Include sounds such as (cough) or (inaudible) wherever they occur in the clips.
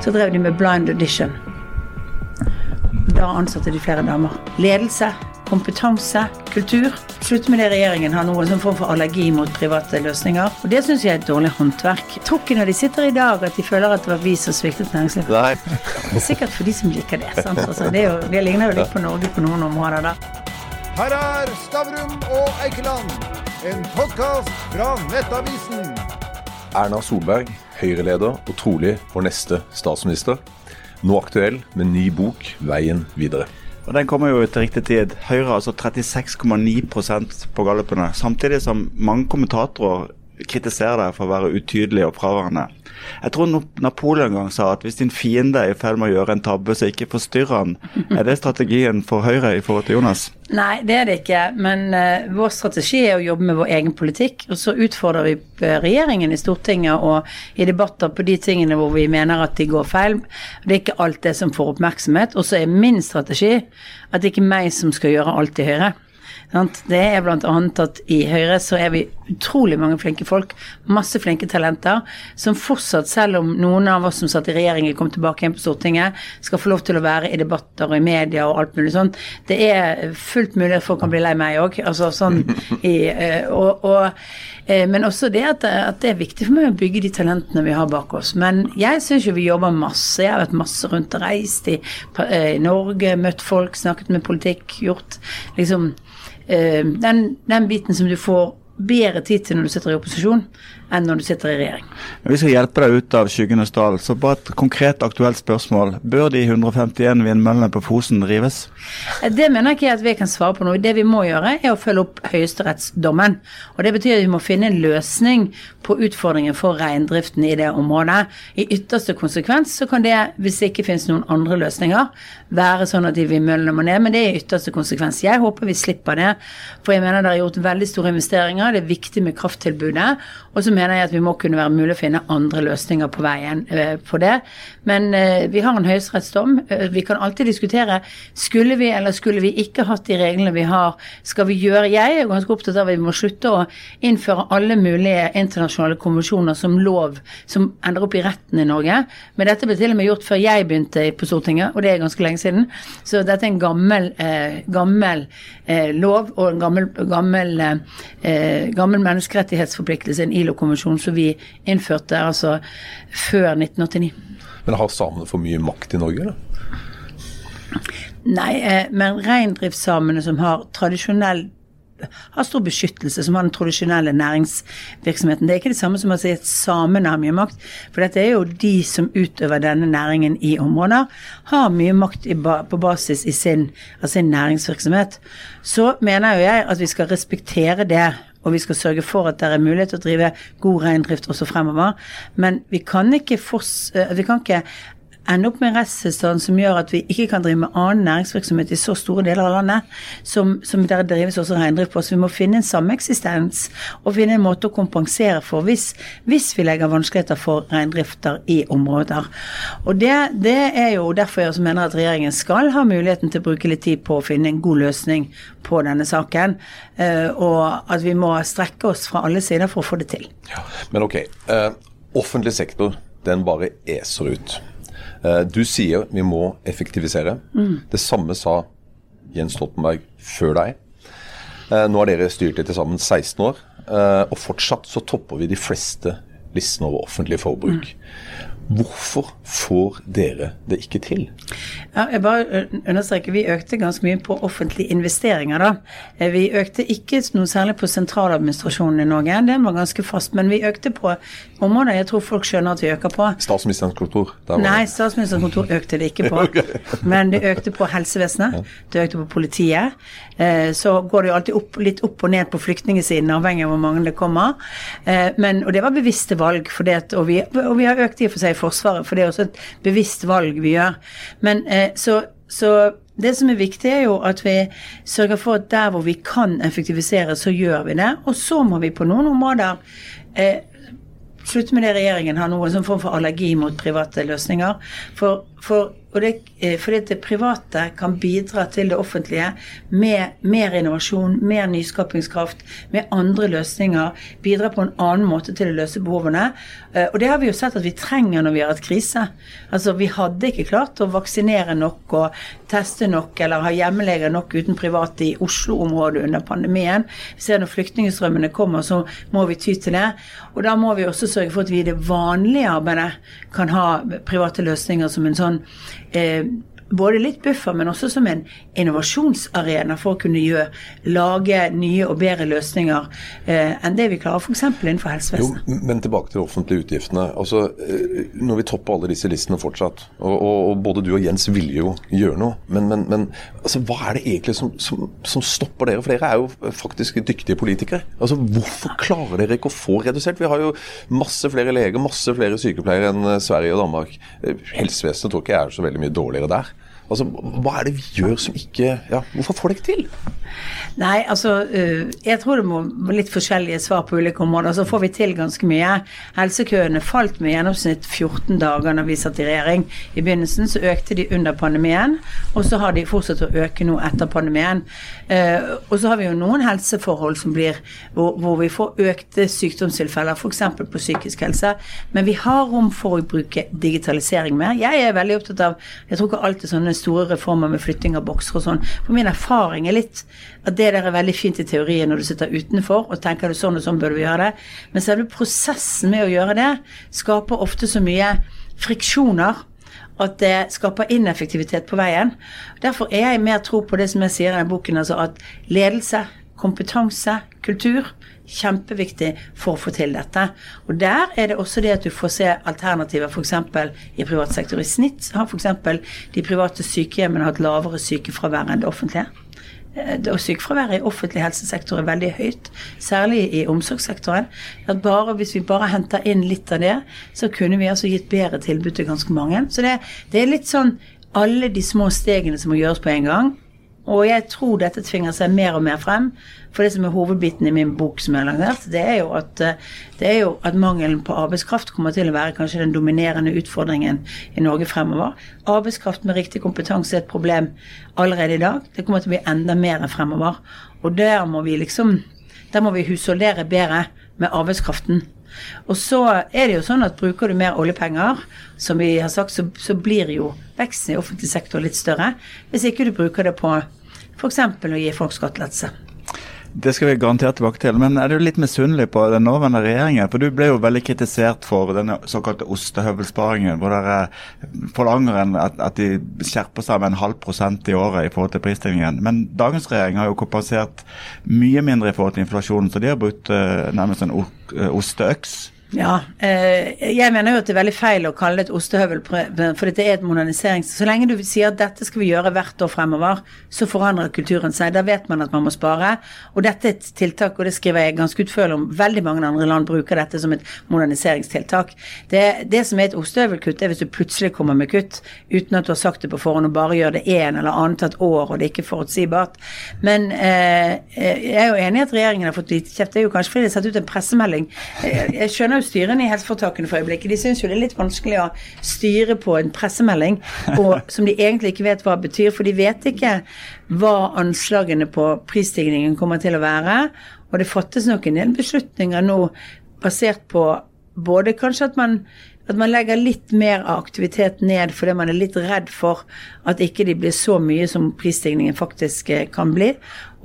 så drev de med blind audition. Da ansatte de flere damer. Ledelse, kompetanse, kultur. Slutt med det regjeringen har noen sånn form for allergi mot private løsninger. Og det syns jeg er et dårlig håndverk. Tror ikke når de sitter i dag at de føler at det var vi som sviktet næringslivet. Nei. Sikkert for de som liker det. sant? Altså, det, er jo, det ligner jo litt på Norge på noen områder da. Her er Stavrum og Eikeland, en podkast fra Nettavisen. Erna Solberg, Høyre-leder og trolig vår neste statsminister. Nå aktuell med ny bok 'Veien videre'. Og Den kommer jo til riktig tid. Høyre har altså 36,9% på gallupene. Samtidig som mange kommentatorer kritiserer deg for å være utydelig og fraværende. Jeg tror Napoleon en gang sa at hvis din fiende er i ferd med å gjøre en tabbe, så ikke forstyrr han. Er det strategien for Høyre i forhold til Jonas? Nei, det er det ikke. Men uh, vår strategi er å jobbe med vår egen politikk. Og så utfordrer vi eh, regjeringen i Stortinget og i debatter på de tingene hvor vi mener at de går feil. Det er ikke alt det som får oppmerksomhet. Og så er min strategi at det ikke er meg som skal gjøre alt i Høyre. Det er bl.a. at i Høyre så er vi utrolig mange flinke folk, masse flinke talenter, som fortsatt, selv om noen av oss som satt i regjering kom tilbake igjen på Stortinget, skal få lov til å være i debatter og i media og alt mulig sånt. Det er fullt mulig at folk kan bli lei meg òg. Altså sånn (laughs) i eh, og, og eh, men også det at, at, det er viktig for meg å bygge de talentene vi har bak oss. Men jeg syns jo vi jobber masse. Jeg har vært masse rundt og reist i, eh, i Norge, møtt folk, snakket med politikk, gjort liksom Eh, den, den biten som du får bedre tid til når du sitter i opposisjon, enn når du sitter i regjering. Vi skal hjelpe deg ut av skyggenes dal. Så bare et konkret aktuelt spørsmål. Bør de 151 vindmøllene på Fosen rives? Det mener jeg ikke at vi kan svare på nå. Det vi må gjøre, er å følge opp høyesterettsdommen. Og det betyr at vi må finne en løsning på utfordringen for reindriften i det området. I ytterste konsekvens så kan det, hvis det ikke finnes noen andre løsninger, være sånn at de vindmøllene må ned. Men det er i ytterste konsekvens. Jeg håper vi slipper det. For jeg mener det er gjort veldig store investeringer. Det er viktig med krafttilbudet. Og så mener jeg at vi må kunne være mulig å finne andre løsninger på veien uh, på det. Men uh, vi har en høyesterettsdom. Uh, vi kan alltid diskutere skulle vi eller skulle vi ikke hatt de reglene vi har. Skal vi gjøre Jeg er ganske opptatt av at vi må slutte å innføre alle mulige internasjonale konvensjoner som lov som ender opp i retten i Norge. Men dette ble til og med gjort før jeg begynte på Stortinget, og det er ganske lenge siden. Så dette er en gammel, gammel lov og en gammel, gammel, gammel menneskerettighetsforpliktelse, en ILO-konvensjon som vi innførte altså før 1989. Men har samene for mye makt i Norge, eller? Nei, eh, men reindriftssamene som har tradisjonell har stor beskyttelse, som har den tradisjonelle næringsvirksomheten. Det er ikke det samme som å si at samene har mye makt, for dette er jo de som utøver denne næringen i områder, har mye makt på basis i sin, av sin næringsvirksomhet. Så mener jo jeg at vi skal respektere det og vi skal sørge for at det er mulighet til å drive god reindrift også fremover. Men vi kan ikke, fors, eh, vi kan ikke ende opp med en rettstilstand som gjør at vi ikke kan drive med annen næringsvirksomhet i så store deler av landet, som, som der drives også reindrift på. Så vi må finne en sameksistens og finne en måte å kompensere for hvis, hvis vi legger vanskeligheter for reindrifter i områder. Og det, det er jo derfor jeg også mener at regjeringen skal ha muligheten til å bruke litt tid på å finne en god løsning på denne saken, eh, og at vi må strekke oss fra alle sider for å få det til. Ja, men ok, uh, offentlig sektor den bare eser ut. Eh, du sier vi må effektivisere. Mm. Det samme sa Jens Stoltenberg før deg. Eh, nå har dere styrt i til sammen 16 år, eh, og fortsatt så topper vi de fleste listene over offentlig forbruk. Mm. Hvorfor får dere det ikke til? Ja, jeg bare understreker, Vi økte ganske mye på offentlige investeringer. da. Eh, vi økte ikke noe særlig på sentraladministrasjonen i Norge, den var ganske fast. Men vi økte på områder jeg tror folk skjønner at vi øker på. Statsministerens kontor? Nei, statsministerens kontor økte det ikke på. (laughs) okay. Men det økte på helsevesenet, det økte på politiet. Eh, så går det jo alltid opp, litt opp og ned på flyktningesiden, avhengig av hvor mange det kommer. Eh, men, og det var bevisste valg, det, og, vi, og vi har økt i og for seg Forsvaret, for det er også et bevisst valg vi gjør. Men så, så det som er viktig, er jo at vi sørger for at der hvor vi kan effektivisere, så gjør vi det. Og så må vi på noen områder eh, slutte med det regjeringen har noen sånn form for allergi mot private løsninger. For, for det, eh, fordi det private kan bidra til det offentlige med mer innovasjon, mer nyskapingskraft, med andre løsninger. Bidra på en annen måte til å løse behovene. Eh, og det har vi jo sett at vi trenger når vi har hatt krise. Altså vi hadde ikke klart å vaksinere nok og teste nok eller ha hjemmeleger nok uten private i Oslo-området under pandemien. Vi ser når flyktningstrømmene kommer, så må vi ty til det. Og da må vi også sørge for at vi i det vanlige arbeidet kan ha private løsninger som en sånn eh, både litt buffer, men også som en innovasjonsarena for å kunne gjøre, lage nye og bedre løsninger eh, enn det vi klarer f.eks. innenfor helsevesenet. Jo, men tilbake til de offentlige utgiftene. Altså, eh, når vi topper alle disse listene fortsatt, og, og, og både du og Jens ville jo gjøre noe, men, men, men altså, hva er det egentlig som, som, som, stopper dere? For dere er jo faktisk dyktige politikere. Altså, Hvorfor klarer dere ikke å få redusert? Vi har jo masse flere leger, masse flere sykepleiere enn Sverige og Danmark. Eh, helsevesenet tror ikke jeg er så veldig mye dårligere der. Altså, Hva er det vi gjør som ikke ja, Hvorfor får det ikke til? Nei, altså øh, Jeg tror det må litt forskjellige svar på ulike områder. Så får vi til ganske mye. Helsekøene falt med gjennomsnitt 14 dager når vi satt i regjering. I begynnelsen så økte de under pandemien, og så har de fortsatt å øke nå etter pandemien. Uh, og så har vi jo noen helseforhold som blir hvor, hvor vi får økte sykdomstilfeller, f.eks. på psykisk helse. Men vi har rom for å bruke digitalisering mer. Jeg er veldig opptatt av Jeg tror ikke alltid sånne store reformer med flytting av bokser og sånn. For min erfaring er litt at det der er veldig fint i teorien når du sitter utenfor og tenker du sånn og sånn bør du gjøre det. Men selve prosessen med å gjøre det skaper ofte så mye friksjoner at det skaper ineffektivitet på veien. Derfor er jeg mer tro på det som jeg sier i boken, altså at ledelse, kompetanse, kultur kjempeviktig for å få til dette. Og der er det også det at du får se alternativer f.eks. i privat sektor. I snitt har f.eks. de private sykehjemmene hatt lavere sykefravær enn det offentlige. Eh, og sykefraværet i offentlig helsesektor er veldig høyt, særlig i omsorgssektoren. At bare, hvis vi bare henter inn litt av det, så kunne vi altså gitt bedre tilbud til ganske mange. Så det, det er litt sånn alle de små stegene som må gjøres på en gang. Og jeg tror dette tvinger seg mer og mer frem. For det som er hovedbiten i min bok som jeg har lansert, det er jo at, eh, det er jo at mangelen på arbeidskraft kommer til å være kanskje den dominerende utfordringen i Norge fremover. Arbeidskraft med riktig kompetanse er et problem allerede i dag. Det kommer til å bli enda mer fremover. Og der må vi liksom Der må vi husholdere bedre med arbeidskraften. Og så er det jo sånn at bruker du mer oljepenger, som vi har sagt, så, så blir jo veksten i offentlig sektor litt større. Hvis ikke du bruker det på f.eks. å gi folk skattelettelse. Det skal vi garantert tilbake til. Men er du litt misunnelig på den nåværende regjeringen? For du ble jo veldig kritisert for denne såkalte ostehøvelsparingen, hvor dere forlanger at, at, de skjerper seg med en halv prosent i året i forhold til prisstigningen. Men dagens regjering har jo kompensert mye mindre i forhold til inflasjonen, så de har brukt uh, nærmest en osteøks ja, eh, jeg mener jo at det er veldig feil å kalle det et ostehøvel, for dette er et modernisering. Så lenge du sier at dette skal vi gjøre hvert år fremover, så forandrer kulturen seg. Da vet man at man må spare. Og dette er et tiltak, og det skriver jeg ganske utførlig om. Veldig mange andre land bruker dette som et moderniseringstiltak. Det, det som er et ostehøvelkutt, er hvis du plutselig kommer med kutt uten at du har sagt det på forhånd, og bare gjør det én eller annethvert år, og det er ikke forutsigbart. Men eh, jeg er jo enig i at regjeringen har fått lite kjeft. Det er jo kanskje fordi de har satt ut en pressemelding. Jeg skjønner jo styrene i helseforetakene for øyeblikket. De syns jo det er litt vanskelig å styre på en pressemelding og, (laughs) som de egentlig ikke vet hva det betyr. For de vet ikke hva anslagene på prisstigningen kommer til å være. Og det fattes nok en del beslutninger nå basert på både kanskje at man at man legger litt mer av aktivitet ned fordi man er litt redd for at ikke de blir så mye som prisstigningen faktisk eh, kan bli,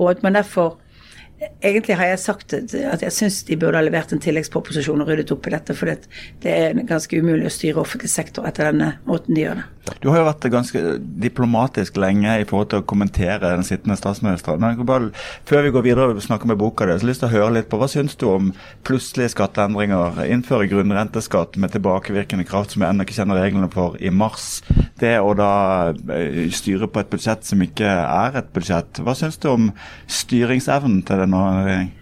og at man derfor Egentlig har jeg sagt at jeg syns de burde ha levert en tilleggsproposisjon og ryddet opp i dette, for det er ganske umulig å styre offentlig sektor etter denne måten de gjør det. Du har jo vært ganske diplomatisk lenge i forhold til å kommentere den sittende statsministeren. Men bare, før vi går videre og snakker med boka di, så har jeg lyst til å høre litt på hva syns du om plutselige skatteendringer? Innføre grunnrenteskatt med tilbakevirkende kraft som vi ennå ikke kjenner reglene for, i mars. Det å da eh, styre på et budsjett som ikke er et budsjett. Hva syns du om styringsevnen til regjeringen?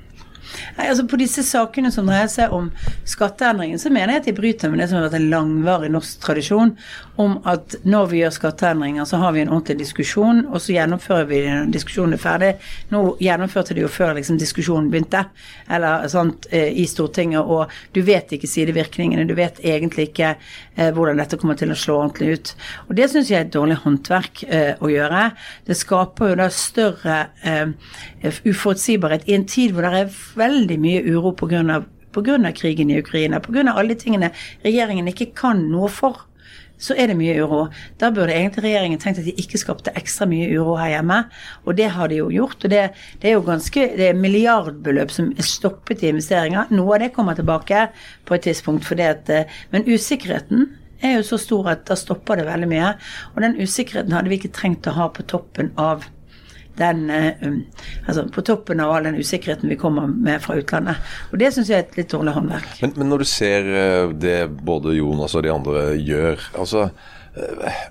Nei, altså På disse sakene som dreier seg om skatteendringen, så mener jeg at de bryter med det som har vært en langvarig norsk tradisjon om at når vi gjør skatteendringer, så har vi en ordentlig diskusjon, og så gjennomfører vi den diskusjonen er ferdig. Nå gjennomførte de jo før liksom, diskusjonen begynte, eller sånt, eh, i Stortinget, og du vet ikke sidevirkningene. Du vet egentlig ikke eh, hvordan dette kommer til å slå ordentlig ut. Og det syns jeg er et dårlig håndverk eh, å gjøre. Det skaper jo da større eh, uforutsigbarhet i en tid hvor det er veldig mye uro. Pga. krigen i Ukraina, pga. alle de tingene regjeringen ikke kan noe for så er det mye uro. Da burde egentlig regjeringen tenkt at de ikke skapte ekstra mye uro her hjemme. Og det har de jo gjort. Og det, det er jo ganske det er milliardbeløp som er stoppet i investeringer. Noe av det kommer tilbake på et tidspunkt. At, eh, men usikkerheten er jo så stor at da stopper det veldig mye. Og den usikkerheten hadde vi ikke trengt å ha på toppen av den, eh, um, altså på toppen av all den usikkerheten vi kommer med fra utlandet. Og Det syns jeg er et litt dårlig håndverk. Men, men, når du ser eh, det både Jonas og de andre gjør, altså eh,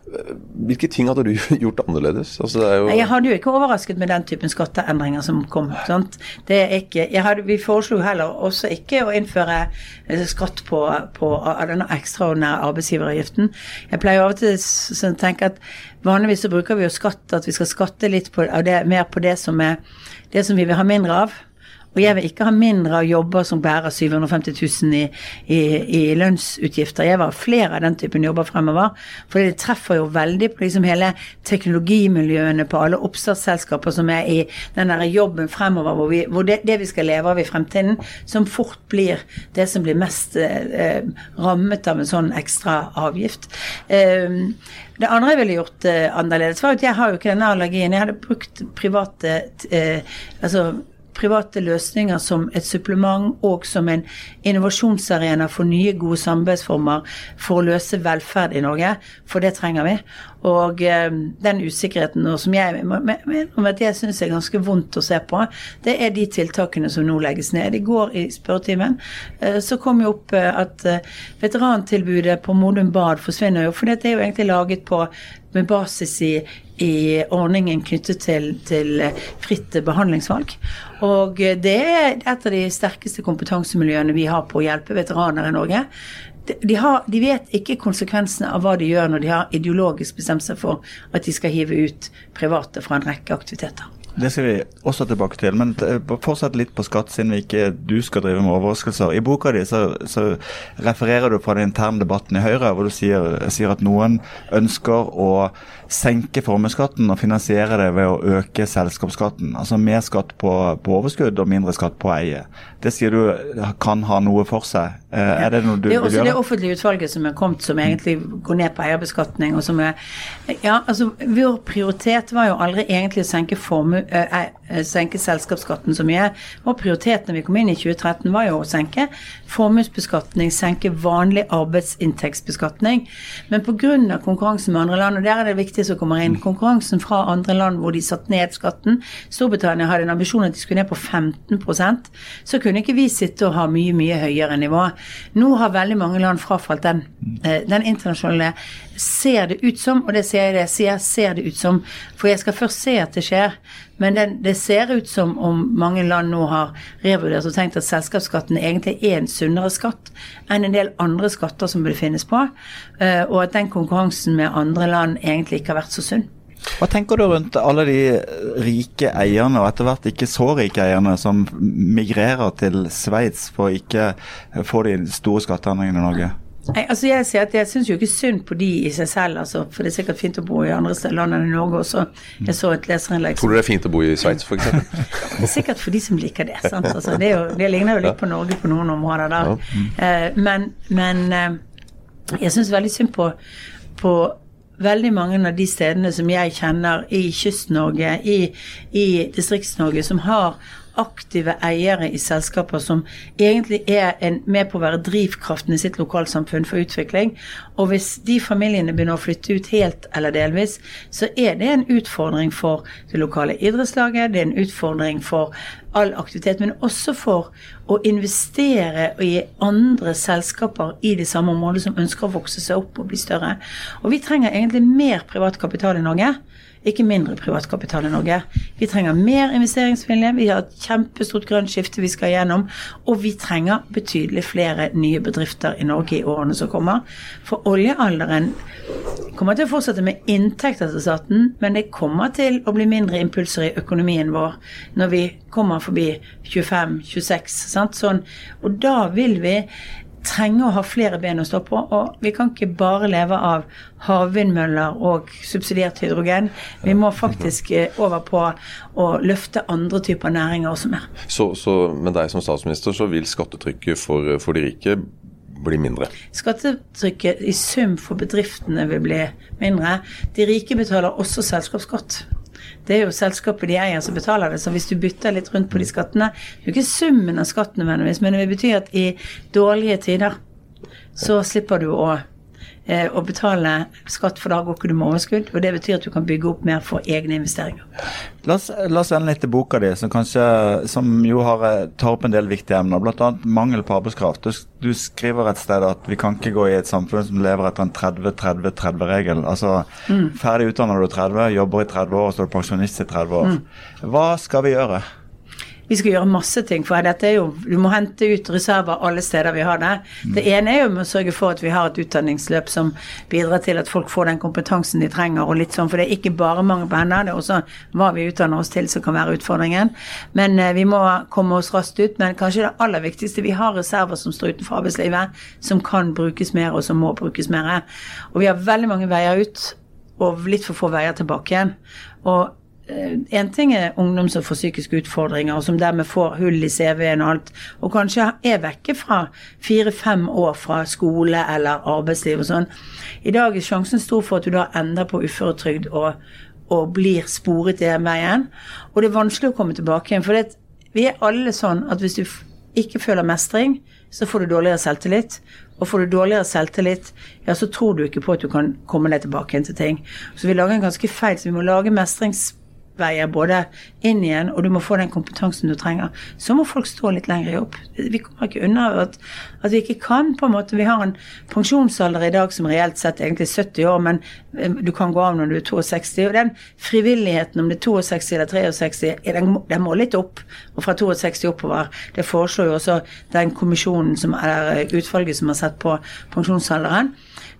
hvilke ting hadde du (laughs) gjort annerledes? Altså, jo... Jeg hadde jo ikke overrasket med den typen skatteendringer som kom. Sant? Det ikke, hadde, vi foreslo heller også ikke å innføre skatt på, på denne ekstraordinære arbeidsgiveravgiften. Jeg pleier av og til å tenke at Vanligvis så bruker vi jo skatt, at vi skal skatte litt på, det, mer på det som, er, det som vi vil ha mindre av. Og jeg vil ikke ha mindre av jobber som bærer 750 000 i, i, i lønnsutgifter. Jeg vil ha flere av den typen jobber fremover. For det treffer jo veldig på liksom hele teknologimiljøene, på alle oppstartsselskaper som er i den der jobben fremover, hvor, vi, hvor det, det, vi skal leve av i fremtiden, som fort blir det som blir mest eh, rammet av en sånn ekstra avgift. Eh, det andre jeg ville gjort eh, annerledes, var at jeg har jo ikke denne allergien. Jeg hadde brukt private eh, altså private løsninger som et supplement og som en innovasjonsarena for nye, gode samarbeidsformer for å løse velferd i Norge, for det trenger vi. Og eh, den usikkerheten som jeg, om at jeg syns er ganske vondt å se på, det er de tiltakene som nå legges ned. I går i spørretimen eh, så kom jo opp eh, at eh, veterantilbudet på Modum Bad forsvinner jo, for det er jo egentlig laget på med basis i, i ordningen knyttet til, til, fritt behandlingsvalg. Og det er et av de sterkeste kompetansemiljøene vi har på å hjelpe veteraner i Norge de, har, de, vet ikke konsekvensene av hva de gjør når de har ideologisk bestemt seg for at de skal hive ut private fra en rekke aktiviteter. Det skal vi også tilbake til, men fortsett litt på skatt, siden vi ikke du skal drive med overraskelser. I boka di så, så, refererer du fra den interne debatten i Høyre, hvor du sier, sier at noen ønsker å senke formuesskatten og finansiere det ved å øke selskapsskatten. Altså mer skatt på, på overskudd og mindre skatt på eie. Det sier du kan ha noe for seg. Eh, er det noe du vil gjøre? Det er også det offentlige utvalget som er kommet, som egentlig går ned på eierbeskatning. og som er, ja, altså Vår prioritet var jo aldri egentlig å senke, formu, eh, eh, senke selskapsskatten så mye. og prioritetene vi kom inn i 2013 var jo å senke formuesbeskatning, senke vanlig arbeidsinntektsbeskatning. Men pga. konkurransen med andre land, og der er det viktig som kommer inn, konkurransen fra andre land hvor de satte ned skatten Storbritannia hadde en ambisjon at de skulle ned på 15% så kunne ikke vi sitte og ha mye, mye høyere nivå. Nå har veldig mange land frafalt den. Eh, den internasjonale ser det ut som, og det sier jeg det, sier ser det ut som, for jeg skal først se at det skjer. Men den, det ser ut som om mange land nå har revurdert og tenkt at selskapsskatten egentlig er en sunnere skatt enn en del andre skatter som burde finnes på, eh, og at den konkurransen med andre land egentlig ikke har vært så sunn. Hva tenker du rundt alle de rike eierne, og etter hvert ikke så rike eierne, som migrerer til Sveits for å ikke få de store skatteendringene i Norge? Nei, altså Jeg sier at jeg syns jo ikke synd på de i seg selv, altså, for det er sikkert fint å bo i andre land enn i Norge også. Jeg så et leserinnlegg Tror du det er fint å bo i Sveits, f.eks.? (laughs) er sikkert for de som liker det. sant? Altså, det, jo, det, ligner jo litt på Norge på noen områder der. Ja. Eh, men, men eh, jeg syns veldig synd på, på veldig mange av de stedene som jeg kjenner i Kyst-Norge, i, i Distrikts-Norge, som har aktive eiere i selskaper som egentlig er en, med på å være drivkraften i sitt lokalsamfunn for utvikling. Og hvis de familiene begynner å flytte ut helt eller delvis, så er det en utfordring for det lokale idrettslaget, det er en utfordring for all aktivitet, men også for å investere i andre selskaper i det samme området som ønsker å vokse seg opp og bli større. Og vi trenger egentlig mer privat kapital i Norge ikke mindre privatkapital i Norge. Vi trenger mer investeringsvilje, vi har et kjempestort grønt skifte vi skal gjennom, og vi trenger betydelig flere nye bedrifter i Norge i årene som kommer. For oljealderen kommer til å fortsette med inntekter til staten, men det kommer til å bli mindre impulser i økonomien vår når vi kommer forbi 25-26. Sånn, og da vil vi trenger å ha flere ben å stå på. Og vi kan ikke bare leve av havvindmøller og subsidiert hydrogen. Vi må faktisk eh, over på å løfte andre typer næringer også mer. Så, så med deg som statsminister så vil skattetrykket for, for de rike bli mindre? Skattetrykket i sum for bedriftene vil bli mindre. De rike betaler også selskapsskatt. Det er jo selskapet de eier som betaler det, så hvis du bytter litt rundt på de skattene Det er jo ikke summen av skatten nødvendigvis, men det vil bety at i dårlige tider så slipper du å å betale skatt, for da går ikke du med overskudd. Og det betyr at du kan bygge opp mer for egne investeringer. La oss, la oss vende litt til boka di, som, kanskje, som jo har, eh, tar opp en del viktige emner. Bl.a. mangel på arbeidskraft. Du, du, skriver et sted at vi kan ikke gå i et samfunn som lever etter en 30-30-30-regel. Altså mm. ferdig utdannet du 30, jobber i 30 år, så er du pensjonist i 30 år. Mm. Hva skal vi gjøre? Vi skal gjøre masse ting. For dette er jo, du må hente ut reserver alle steder vi har det. Det ene er jo med å sørge for at vi har et utdanningsløp som bidrar til at folk får den kompetansen de trenger. og litt sånn, For det er ikke bare mangel på hender, det er også hva vi utdanner oss til som kan være utfordringen. Men eh, vi må komme oss raskt ut. Men kanskje det aller viktigste, vi har reserver som står utenfor arbeidslivet, som kan brukes mer, og som må brukes mer. Og vi har veldig mange veier ut, og litt for få veier tilbake igjen. Og en eh, ting er ungdom som får psykiske utfordringer, og som dermed får hull i CV-en og alt, og kanskje er vekke fra fire-fem år fra skole eller arbeidsliv og sånn. I dag er sjansen stor for at du da ender på uføretrygd og, og blir sporet den veien. Og det er vanskelig å komme tilbake igjen. For det, vi er alle sånn at hvis du ikke føler mestring, så får du dårligere selvtillit. Og får du dårligere selvtillit, ja, så tror du ikke på at du kan komme deg tilbake igjen til ting. Så vi lager en ganske feil, så vi må lage mestrings veier både inn igjen, og du må få den kompetansen du trenger. Så må folk stå litt lenger i jobb. Vi kommer ikke unna at, at, vi ikke kan, på en måte. Vi har en pensjonsalder i dag som reelt sett egentlig er 70 år, men eh, du kan gå av når du er 62. Og den frivilligheten, om det er 62 eller 63, den, den må litt opp. Og fra 62 oppover. Det foreslår jo også den kommisjonen som, eller utvalget som har sett på pensjonsalderen.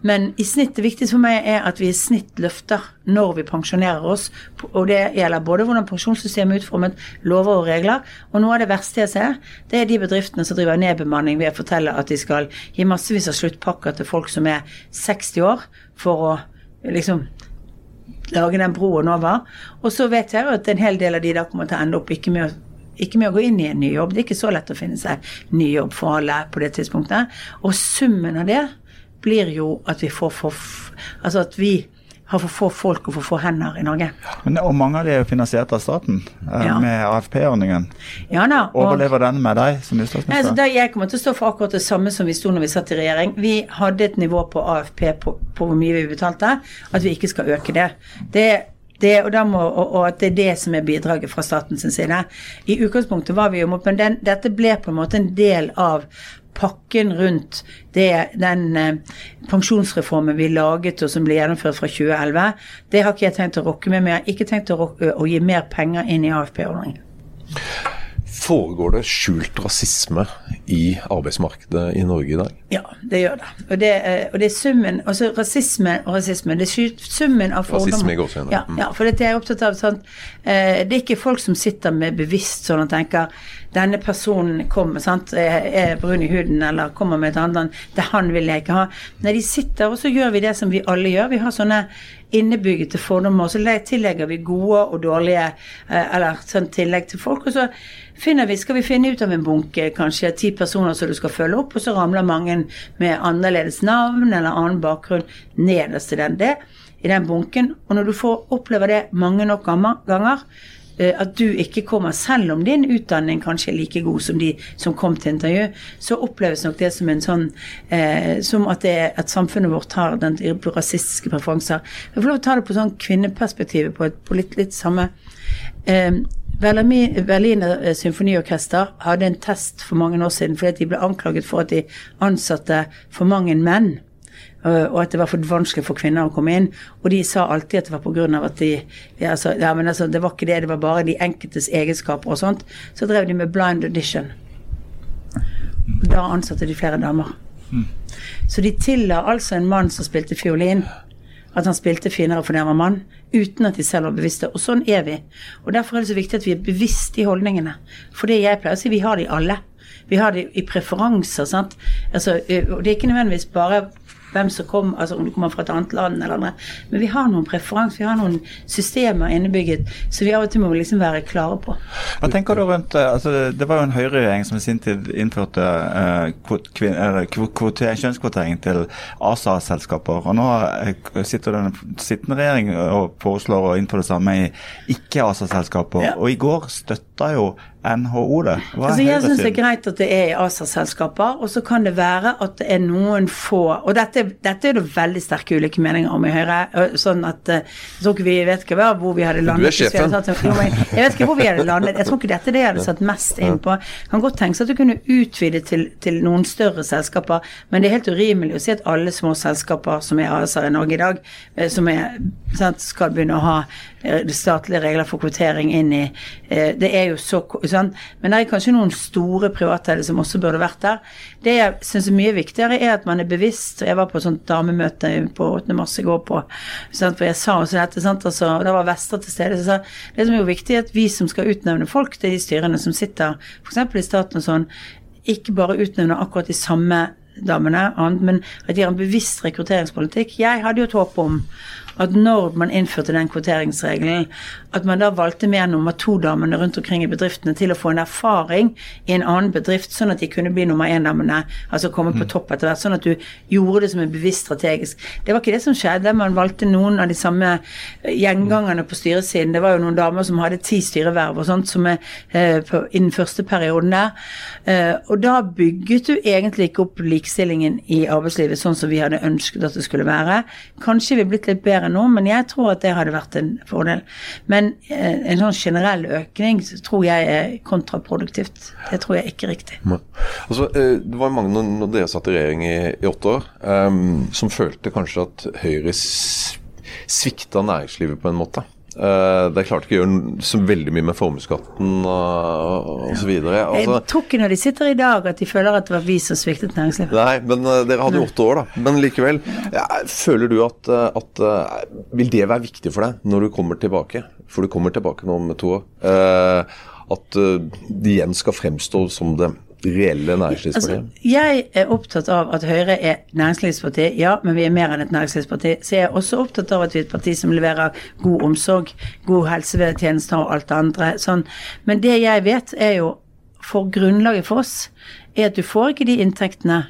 Men i snitt, det viktigste for meg er at vi i snitt løfter når vi pensjonerer oss. Og det gjelder både hvordan pensjonssystemet er utformet, lover og regler. Og noe av det verste jeg ser, det er de bedriftene som driver nedbemanning ved å fortelle at de skal gi massevis av sluttpakker til folk som er 60 år, for å liksom lage den broen over. Og så vet jeg jo at en hel del av de da kommer til å ende opp ikke med å ikke med å gå inn i en ny jobb. Det er ikke så lett å finne seg ny jobb for alle på det tidspunktet. Og summen av det blir jo at vi får for Altså at vi har for få folk og for få hender i Norge. Men, og mange av de er jo finansiert av staten, eh, ja. med AFP-ordningen. Ja, da, Overlever den med deg som statsminister? Altså, da jeg kommer til å stå for akkurat det samme som vi sto når vi satt i regjering. Vi hadde et nivå på AFP på, på hvor mye vi betalte, at vi ikke skal øke det. Det det, og, må, og, og, at det er det som er bidraget fra statens side. I utgangspunktet var vi jo mot, men den, dette ble på en måte en del av pakken rundt det, den eh, pensjonsreformen vi laget og som ble gjennomført fra 2011, det har ikke jeg tenkt å rokke med. Men jeg har ikke tenkt å, rokke, å gi mer penger inn i AFP-ordningen. Foregår det skjult rasisme i arbeidsmarkedet i Norge i dag? Ja, det gjør det. Og det, eh, og det er summen altså Rasisme og rasisme. Det er summen av fordommer. Rasisme i gåsehudene. Ja, ja, for dette er jeg opptatt av. Sånn, det er ikke folk som sitter med bevisst sånn og tenker denne personen kommer, sant, er brun i huden eller kommer med et annet Det han vil jeg ikke ha. Nei, de sitter, og så gjør vi det som vi alle gjør. Vi har sånne innebygde fordommer, så tillegger vi gode og dårlige eh, Eller sånn tillegg til folk. og så finner vi, skal vi finne ut av en bunke, kanskje ti personer som du skal følge opp, og så ramler mange med annerledes navn eller annen bakgrunn nederst i den, det, i den bunken. Og når du får oppleve det mange nok ganger, at du ikke kommer, selv om din utdanning kanskje er like god som de som kom til intervju, så oppleves nok det som en sånn eh, Som at, det, at samfunnet vårt har den rasistiske preferanser. Jeg får lov å ta det på sånn kvinneperspektivet, på, på litt, litt samme eh, Berliner eh, symfoniorkester hadde en test for mange år siden fordi de ble anklaget for at de ansatte for mange menn. Eh, Og at det var for vanskelig for kvinner å komme inn. Og de sa alltid at det var pga. at de ja, altså, ja, men altså, Det var ikke det, det var bare de enkeltes egenskaper og sånt. Så drev de med blind audition. Da ansatte de flere damer. Så de tilla altså en mann som spilte fiolin, at han spilte finere fordi han var mann, uten at de selv var bevisste. Og sånn er vi. Og derfor er det så viktig at vi er bevisst i holdningene. For det jeg pleier å si, vi har de alle. Vi har de i preferanser, sant. Altså, det er ikke nødvendigvis bare hvem som kommer, altså om du kommer fra et annet land eller andre, men vi har noen preferanser, vi har noen systemer innebygget, så vi av og til må liksom være klare på. Hva tenker du rundt eh, altså Det var jo en høyreregjering som i sin tid innførte uh, kjønnskvotering til ASA-selskaper. Og nå eh, sitter den sittende regjering og foreslår å innføre det samme i ikke-ASA-selskaper. Ja. Og i går støtta jo NHO det. Hva er Altså, jeg syns det er greit at det er i ASA-selskaper, og så kan det være at det er noen få Og dette, dette er det veldig sterke ulike meninger om i Høyre. Sånn at Jeg tror ikke vi vet ikke hva, hvor vi hadde landet. hvis vi sjefen. Jeg vet ikke hvor vi hadde landet. Jeg tror ikke dette er det jeg hadde satt mest inn på. Det kan godt tenkes at du kunne utvide til, til noen større selskaper, men det er helt urimelig å si at alle små selskaper som er ASA i Norge i dag, som er, sant, skal begynne å ha statlige regler for kvotering inn i Det er jo så sant? Men det er kanskje noen store privateide som også burde vært der. Det jeg syns er mye viktigere, er at man er bevisst. Jeg var på et sånt damemøte på 8. mars i går på, sant? for jeg sa også dette, sant? Altså, da var Vestre til stede. Så sa det som er jo viktig, er at vi som skal utnevne folk til de styrene som sitter f.eks. i staten og sånn, ikke bare utnevner akkurat de samme damene, men at de har en bevisst rekrutteringspolitikk. Jeg hadde jo et håp om at når man innførte den kvoteringsregelen, at man da valgte mer nummer to-damene rundt omkring i bedriftene til å få en erfaring i en annen bedrift, sånn at de kunne bli nummer én-damene, altså komme på topp etter hvert. Sånn at du gjorde det som en bevisst strategisk. Det var ikke det som skjedde. Man valgte noen av de samme gjengangerne på styresiden. Det var jo noen damer som hadde ti styreverv og sånt som er, eh, på, i den første perioden der. Eh, og da bygget du egentlig ikke opp likestillingen i arbeidslivet sånn som vi hadde ønsket at det skulle være. Kanskje vi er blitt litt bedre nå, men jeg tror at det hadde vært en fordel. Men eh, en sånn generell økning tror jeg er kontraproduktivt. Det tror jeg ikke er riktig. Altså, eh, det var mange når dere satt i regjering i, i åtte år, um, som følte kanskje at Høyre svikta næringslivet på en måte. Uh, er klarte ikke å gjøre så veldig mye med formuesskatten osv. Altså, Jeg tror ikke når de sitter i dag at de føler at det var vi som sviktet næringslivet. Nei, men eh, dere hadde jo åtte år, da. Men likevel. Ja, føler du at, eh, at eh, Vil det være viktig for deg når du kommer tilbake? For du kommer tilbake nå om to år. eh, at eh, det igjen skal fremstå som det reelle næringslivspartiet? Altså, jeg er opptatt av at Høyre er næringslivsparti, ja, men vi er mer enn et næringslivsparti. Så jeg er også opptatt av at vi er et parti som leverer god omsorg, god helsetjenester og alt det andre. Sånn. Men det jeg vet, er jo for grunnlaget for oss, er at du får ikke de inntektene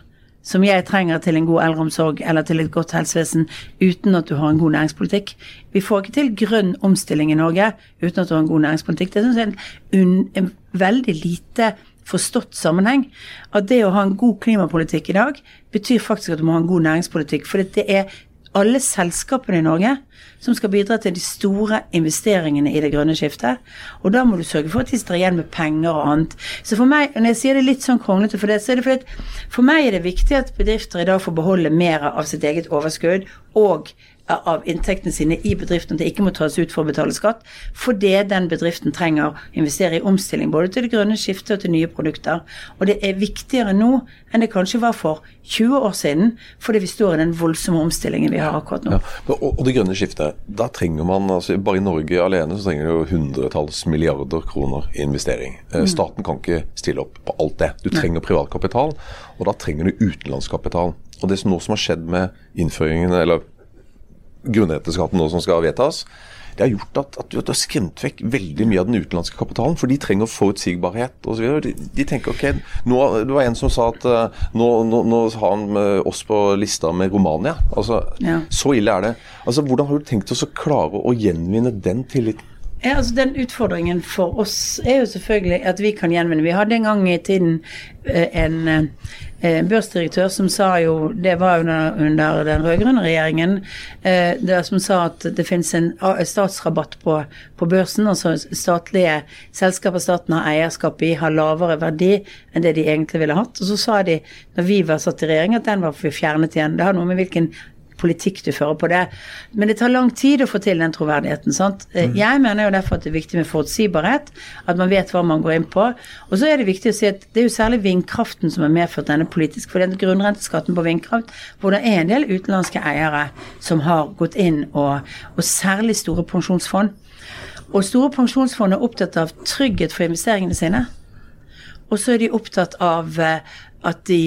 som jeg trenger til en god eldreomsorg eller til et godt helsevesen, uten at du har en god næringspolitikk. Vi får ikke til grønn omstilling i Norge uten at du har en god næringspolitikk. Det er en, en veldig lite forstått sammenheng. At det å ha en god klimapolitikk i dag betyr faktisk at du må ha en god næringspolitikk. For det er alle selskapene i Norge som skal bidra til de store investeringene i det grønne skiftet. Og da må du sørge for at de står igjen med penger og annet. Så for meg, når jeg sier det litt sånn kronglete for det, så er det fordi for meg er det viktig at bedrifter i dag får beholde mer av sitt eget overskudd og av inntektene sine i bedriften, det ikke må tas ut for å betale skatt, fordi den bedriften trenger å investere i omstilling både til det grønne skiftet og til nye produkter. Og det er viktigere nå enn det kanskje var for 20 år siden, fordi vi står i den voldsomme omstillingen vi har akkurat nå. Ja. Og, det grønne skiftet, da trenger man altså Bare i Norge alene så trenger du hundretalls milliarder kroner i investering. Eh, Staten kan ikke stille opp på alt det. Du trenger privat kapital, og da trenger du utenlandskapital. Og det som nå som har skjedd med innføringen, eller grunnrenteskatten nå som skal vedtas, det har gjort at, at du har skremt vekk veldig mye av den utenlandske kapitalen. For de trenger forutsigbarhet osv. De, de tenker ok, nå, Det var en som sa at eh, nå, nå, nå har han oss på lista med Romania. Altså, Ja. Så ille er det. Altså, Hvordan har du tenkt oss å klare å gjenvinne den tilliten? Ja, altså Den utfordringen for oss er jo selvfølgelig at vi kan gjenvinne. Vi hadde en gang i tiden eh, en børsdirektør som sa jo Det var under, under den rød-grønne regjeringen, eh, der som sa at det finnes en statsrabatt på, på børsen. Altså statlige selskaper staten har eierskap i, har lavere verdi enn det de egentlig ville hatt. Og så sa de, når vi var satt i regjering, at den var fjernet igjen. Det har noe med hvilken politikk du fører på det. Men det tar lang tid å få til den troverdigheten. sant? Mm. Jeg mener jo derfor at det er viktig med forutsigbarhet, at man vet hva man går inn på. Og så er det viktig å si at det er jo særlig vindkraften som har medført denne politisk, for den grunnrenteskatten på vindkraft, hvor det er en del utenlandske eiere som har gått inn, og, og særlig store pensjonsfond. Og store pensjonsfond er opptatt av trygghet for investeringene sine. Og så er de opptatt av eh, at, de,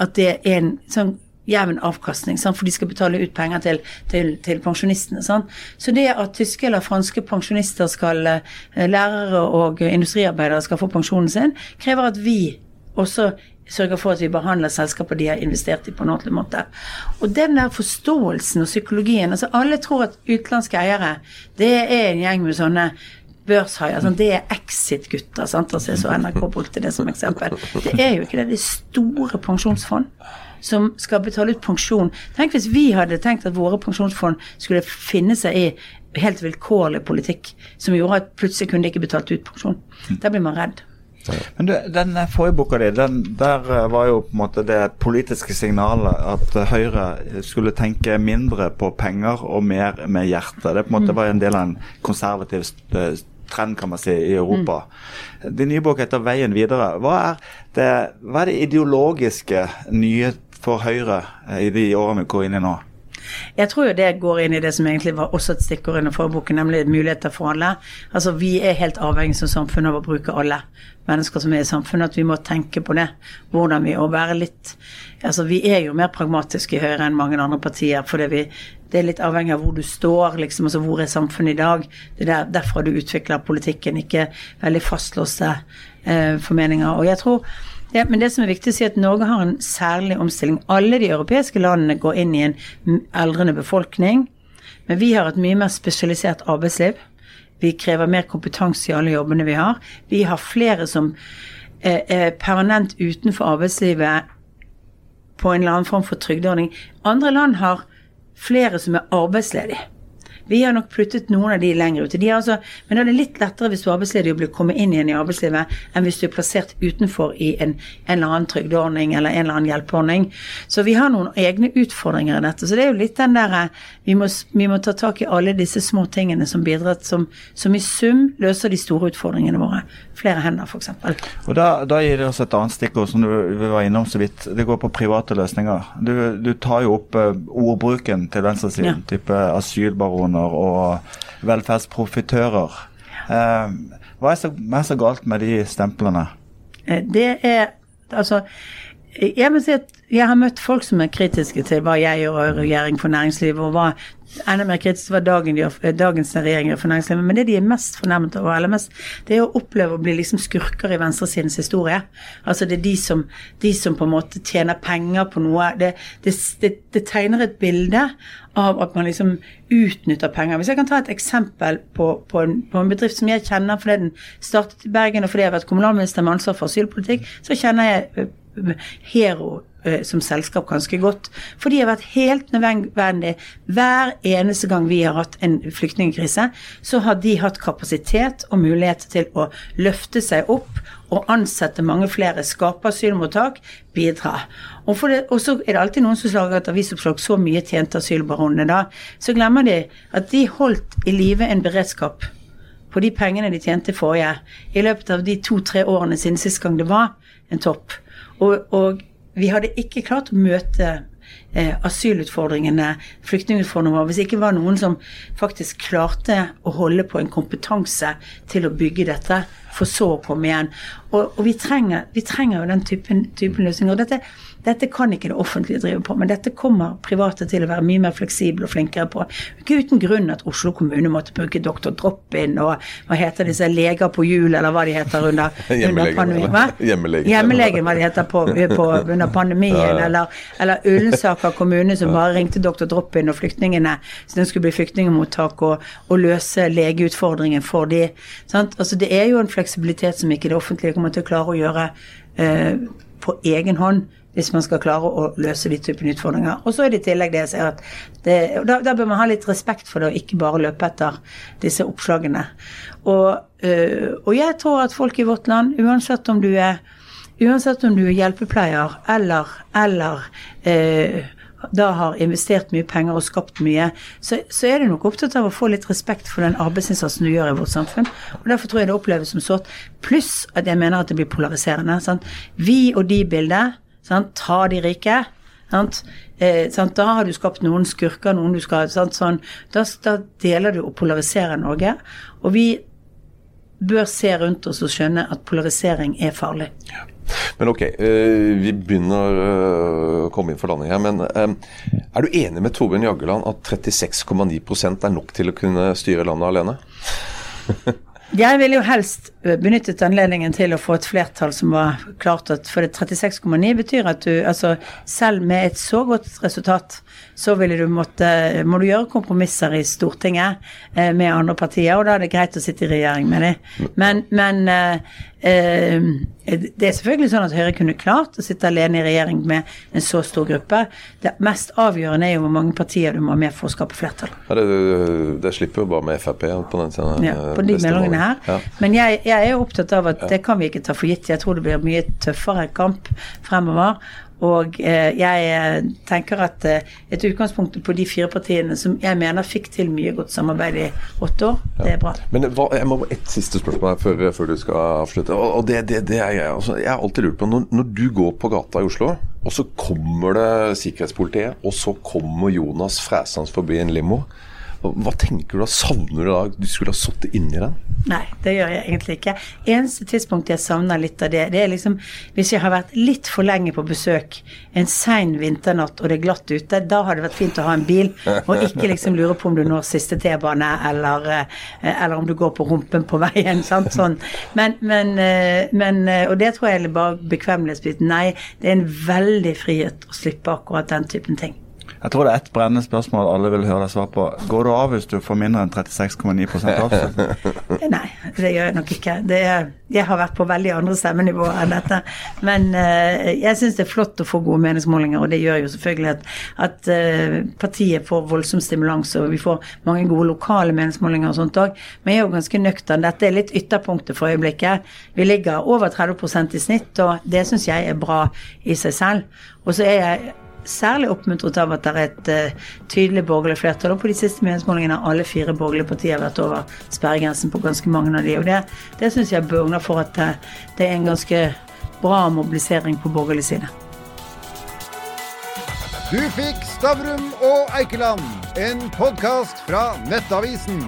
at det er en sånn jevn avkastning, sant? for de skal betale ut penger til, til, til pensjonistene. Sant? Så det at tyske eller franske pensjonister skal, eh, lærere og industriarbeidere skal få pensjonen sin, krever at vi også sørger for at vi behandler selskaper de har investert i på en ordentlig måte. Og den der forståelsen og psykologien altså Alle tror at utenlandske eiere det er en gjeng med sånne børshaier. Sånn, det er Exit-gutter. sant? Altså, så NRK brukte det som eksempel. Det er jo ikke det. Det er store pensjonsfond som skal betale ut pensjon. Tenk hvis vi hadde tenkt at våre pensjonsfond skulle finne seg i helt vilkårlig politikk som gjorde at plutselig kunne de ikke betalt ut pensjon. Da blir man redd. Men du, den forrige boka di, den, der eh, var jo på en måte det politiske signalet at eh, Høyre skulle tenke mindre på penger og mer med hjertet. Det på en måte var en del av en konservativ eh, trend kan man si, i Europa. Din nye bok heter 'Veien videre'. Hva er det, hva er det ideologiske nye for Høyre eh, i de årene vi går inn i nå? Jeg tror jo det går inn i det som egentlig var også et stikkord under forboken, nemlig muligheter for alle. Altså Vi er helt avhengig som samfunn av å bruke alle mennesker som er i samfunnet, at vi må tenke på det. Hvordan vi å være litt Altså Vi er jo mer pragmatiske i Høyre enn mange andre partier, vi det er litt avhengig av hvor du står, liksom, altså hvor er samfunnet i dag. Det er der, derfra du utvikler politikken, ikke veldig fastlåste eh, formeninger. Og jeg tror ja, men det som er viktig å si at Norge har en særlig omstilling. Alle de europeiske landene går inn i en eldrende befolkning, men vi har et mye mer spesialisert arbeidsliv. Vi krever mer kompetanse i alle jobbene vi har. Vi har flere som eh, er permanent utenfor arbeidslivet på en eller annen form for trygdeordning. Andre land har flere som er arbeidsledige. Vi har nok pluttet noen av de lenger ute. De altså, men da er det litt lettere hvis du er arbeidsledig å bli kommet inn igjen i arbeidslivet, enn hvis du er plassert utenfor i en, en eller annen trygdeordning eller en eller annen hjelpeordning. Så vi har noen egne utfordringer i dette. Så det er jo litt den der Vi må, vi må ta tak i alle disse små tingene som bidrar, som, som i sum løser de store utfordringene våre. Flere hender, f.eks. Og da, da gir det oss et annet stikkord som du vi var innom så vidt. Det går på private løsninger. Du, du tar jo opp eh, ordbruken til venstresiden. Ja. Type asylbaroner og velferdsprofitører. Eh, hva, er så, er så galt med de stemplene? Eh, Det er Altså, jeg må si at jeg har møtt folk som er kritiske til hva jeg gjør og regjering for næringslivet, og hva enda mer kritisk til hva dagen gjør, dagens regjering gjør for næringslivet. Men det de er mest fornærmet over, eller mest, det er å oppleve å bli liksom skurker i venstresidens historie. Altså det er de som, de som på en måte tjener penger på noe. Det, det, det, det tegner et bilde av at man liksom utnytter penger. Hvis jeg kan ta et eksempel på, på, en, på en bedrift som jeg kjenner fordi den startet i Bergen, og fordi jeg har vært kommunalminister med ansvar for asylpolitikk, så kjenner jeg Hero eh, som selskap ganske godt. For de har vært helt nødvendig. Hver eneste gang vi har hatt en flyktningkrise, så har de hatt kapasitet og mulighet til å løfte seg opp og ansette mange flere, skape asylmottak, bidra. Og, det, og så er det alltid noen som slager at avisoppslag så mye tjente asylbaronene da. Så glemmer de at de holdt i live en beredskap på de pengene de tjente forrige, i løpet av de to-tre årene siden sist gang det var en topp. Og, og vi hadde ikke klart å møte eh, asylutfordringene, flyktningutfordringene hvis det ikke var noen som faktisk klarte å holde på en kompetanse til å bygge dette, for så å komme igjen. Og, og vi, trenger, vi trenger jo den typen, typen løsninger. Dette, dette kan ikke det offentlige drive på, men dette kommer private til å være mye mer fleksible og flinkere på. Ikke uten grunn at Oslo kommune måtte bruke doktor Drop-in og hva heter disse leger på hjul, eller hva de heter under, (laughs) under pandemien. Hjemmelegen. Hjemmelegen, hva de heter på, på, under pandemien. (laughs) Ja, ja. Eller, eller Ullensaker kommune som bare ringte doktor Drop-in og flyktningene, så den skulle bli flyktningmottak og, og løse legeutfordringen for de. Sant? Altså, det er jo en fleksibilitet som ikke det offentlige kommer til å klare å gjøre eh, på egen hånd hvis man skal klare å løse de typene utfordringer. Og så er det i tillegg det jeg ser at det, da, da, bør man ha litt respekt for det, og ikke bare løpe etter disse oppslagene. Og, øh, og jeg tror at folk i vårt land, uansett om du er Uansett om du er hjelpepleier eller, eller eh, da har investert mye penger og skapt mye, så, så, er du nok opptatt av å få litt respekt for den arbeidsinnsatsen du gjør i vårt samfunn. og Derfor tror jeg det oppleves som sårt. Pluss at jeg mener at det blir polariserende. Sant? Vi og de-bildet. Ta de rike. Eh, da har du skapt noen skurker, noen du skal sånn, da, da, deler du og polariserer Norge. Og vi bør se rundt oss og skjønne at polarisering er farlig. Ja. Men ok, eh, vi begynner eh, å komme inn for landing her. Men eh, er du enig med Torbjørn Jagland at 36,9% er nok til å kunne styre landet alene? (laughs) Jeg ville jo helst benyttet anledningen til å få et flertall som var klart at For 36,9 betyr at du altså selv med et så godt resultat, så ville du måtte Må du gjøre kompromisser i Stortinget eh, med andre partier, og da er det greit å sitte i regjering med dem. Men, men eh, Eh, det er selvfølgelig sånn at Høyre kunne klart å sitte alene i regjering med en så stor gruppe. Det mest avgjørende er jo hvor mange partier du må ha med for å skape flertall. Ja, det, det, slipper jo bare med Frp på den siden. Ja, på de meldingene her. Ja. Men jeg, jeg, er opptatt av at det kan vi ikke ta for gitt. Jeg tror det blir mye tøffere kamp fremover. Og eh, jeg eh, tenker at eh, et utgangspunkt på de fire partiene som jeg mener fikk til mye godt samarbeid i åtte år, ja. det er bra. Men hva, jeg må ett siste spørsmål før, før, du skal avslutte. Og, det, det, det, er jeg, altså, jeg har alltid lurt på. Når, når, du går på gata i Oslo, og så kommer det sikkerhetspolitiet, og så kommer Jonas fresende forbi en limo. Hva tenker du da? Savner du da du skulle ha sittet inni den? Nei, det gjør jeg egentlig ikke. Eneste tidspunkt jeg savner litt av det, det er liksom hvis jeg har vært litt for lenge på besøk en sein vinternatt og det er glatt ute, da har det vært fint å ha en bil, og ikke liksom lure på om du når siste T-bane, eller, eh, eller, om du går på rumpen på veien. (laughs) sant, sånn. Men, men, eh, men eh, Og det tror jeg bare bekvemmelighetsbiten. Nei, det er en veldig frihet å slippe akkurat den typen ting. Jeg tror det er ett brennende spørsmål alle vil høre deg svare på. Går du av hvis du får mindre enn 36,9% avslag? Nei, det gjør jeg nok ikke. Er, jeg har vært på veldig andre stemmenivåer enn dette. Men uh, jeg syns det er flott å få gode meningsmålinger, og det gjør jo selvfølgelig at, at uh, partiet får voldsom stimulans, og vi får mange gode lokale meningsmålinger og sånt òg. Men jeg er jo ganske nøktern. Dette er litt ytterpunktet for øyeblikket. Vi ligger over 30% i snitt, og det syns jeg er bra i seg selv. Og så er jeg særlig oppmuntret av at det er et uh, tydelig borgerlig flertall. Og på de siste meningsmålingene har alle fire borgerlige partier vært over sperregrensen på ganske mange av de. Og det, det syns jeg bugner for at det, det er en ganske bra mobilisering på borgerlig side. Du fikk Stavrum og Eikeland, en podkast fra Nettavisen.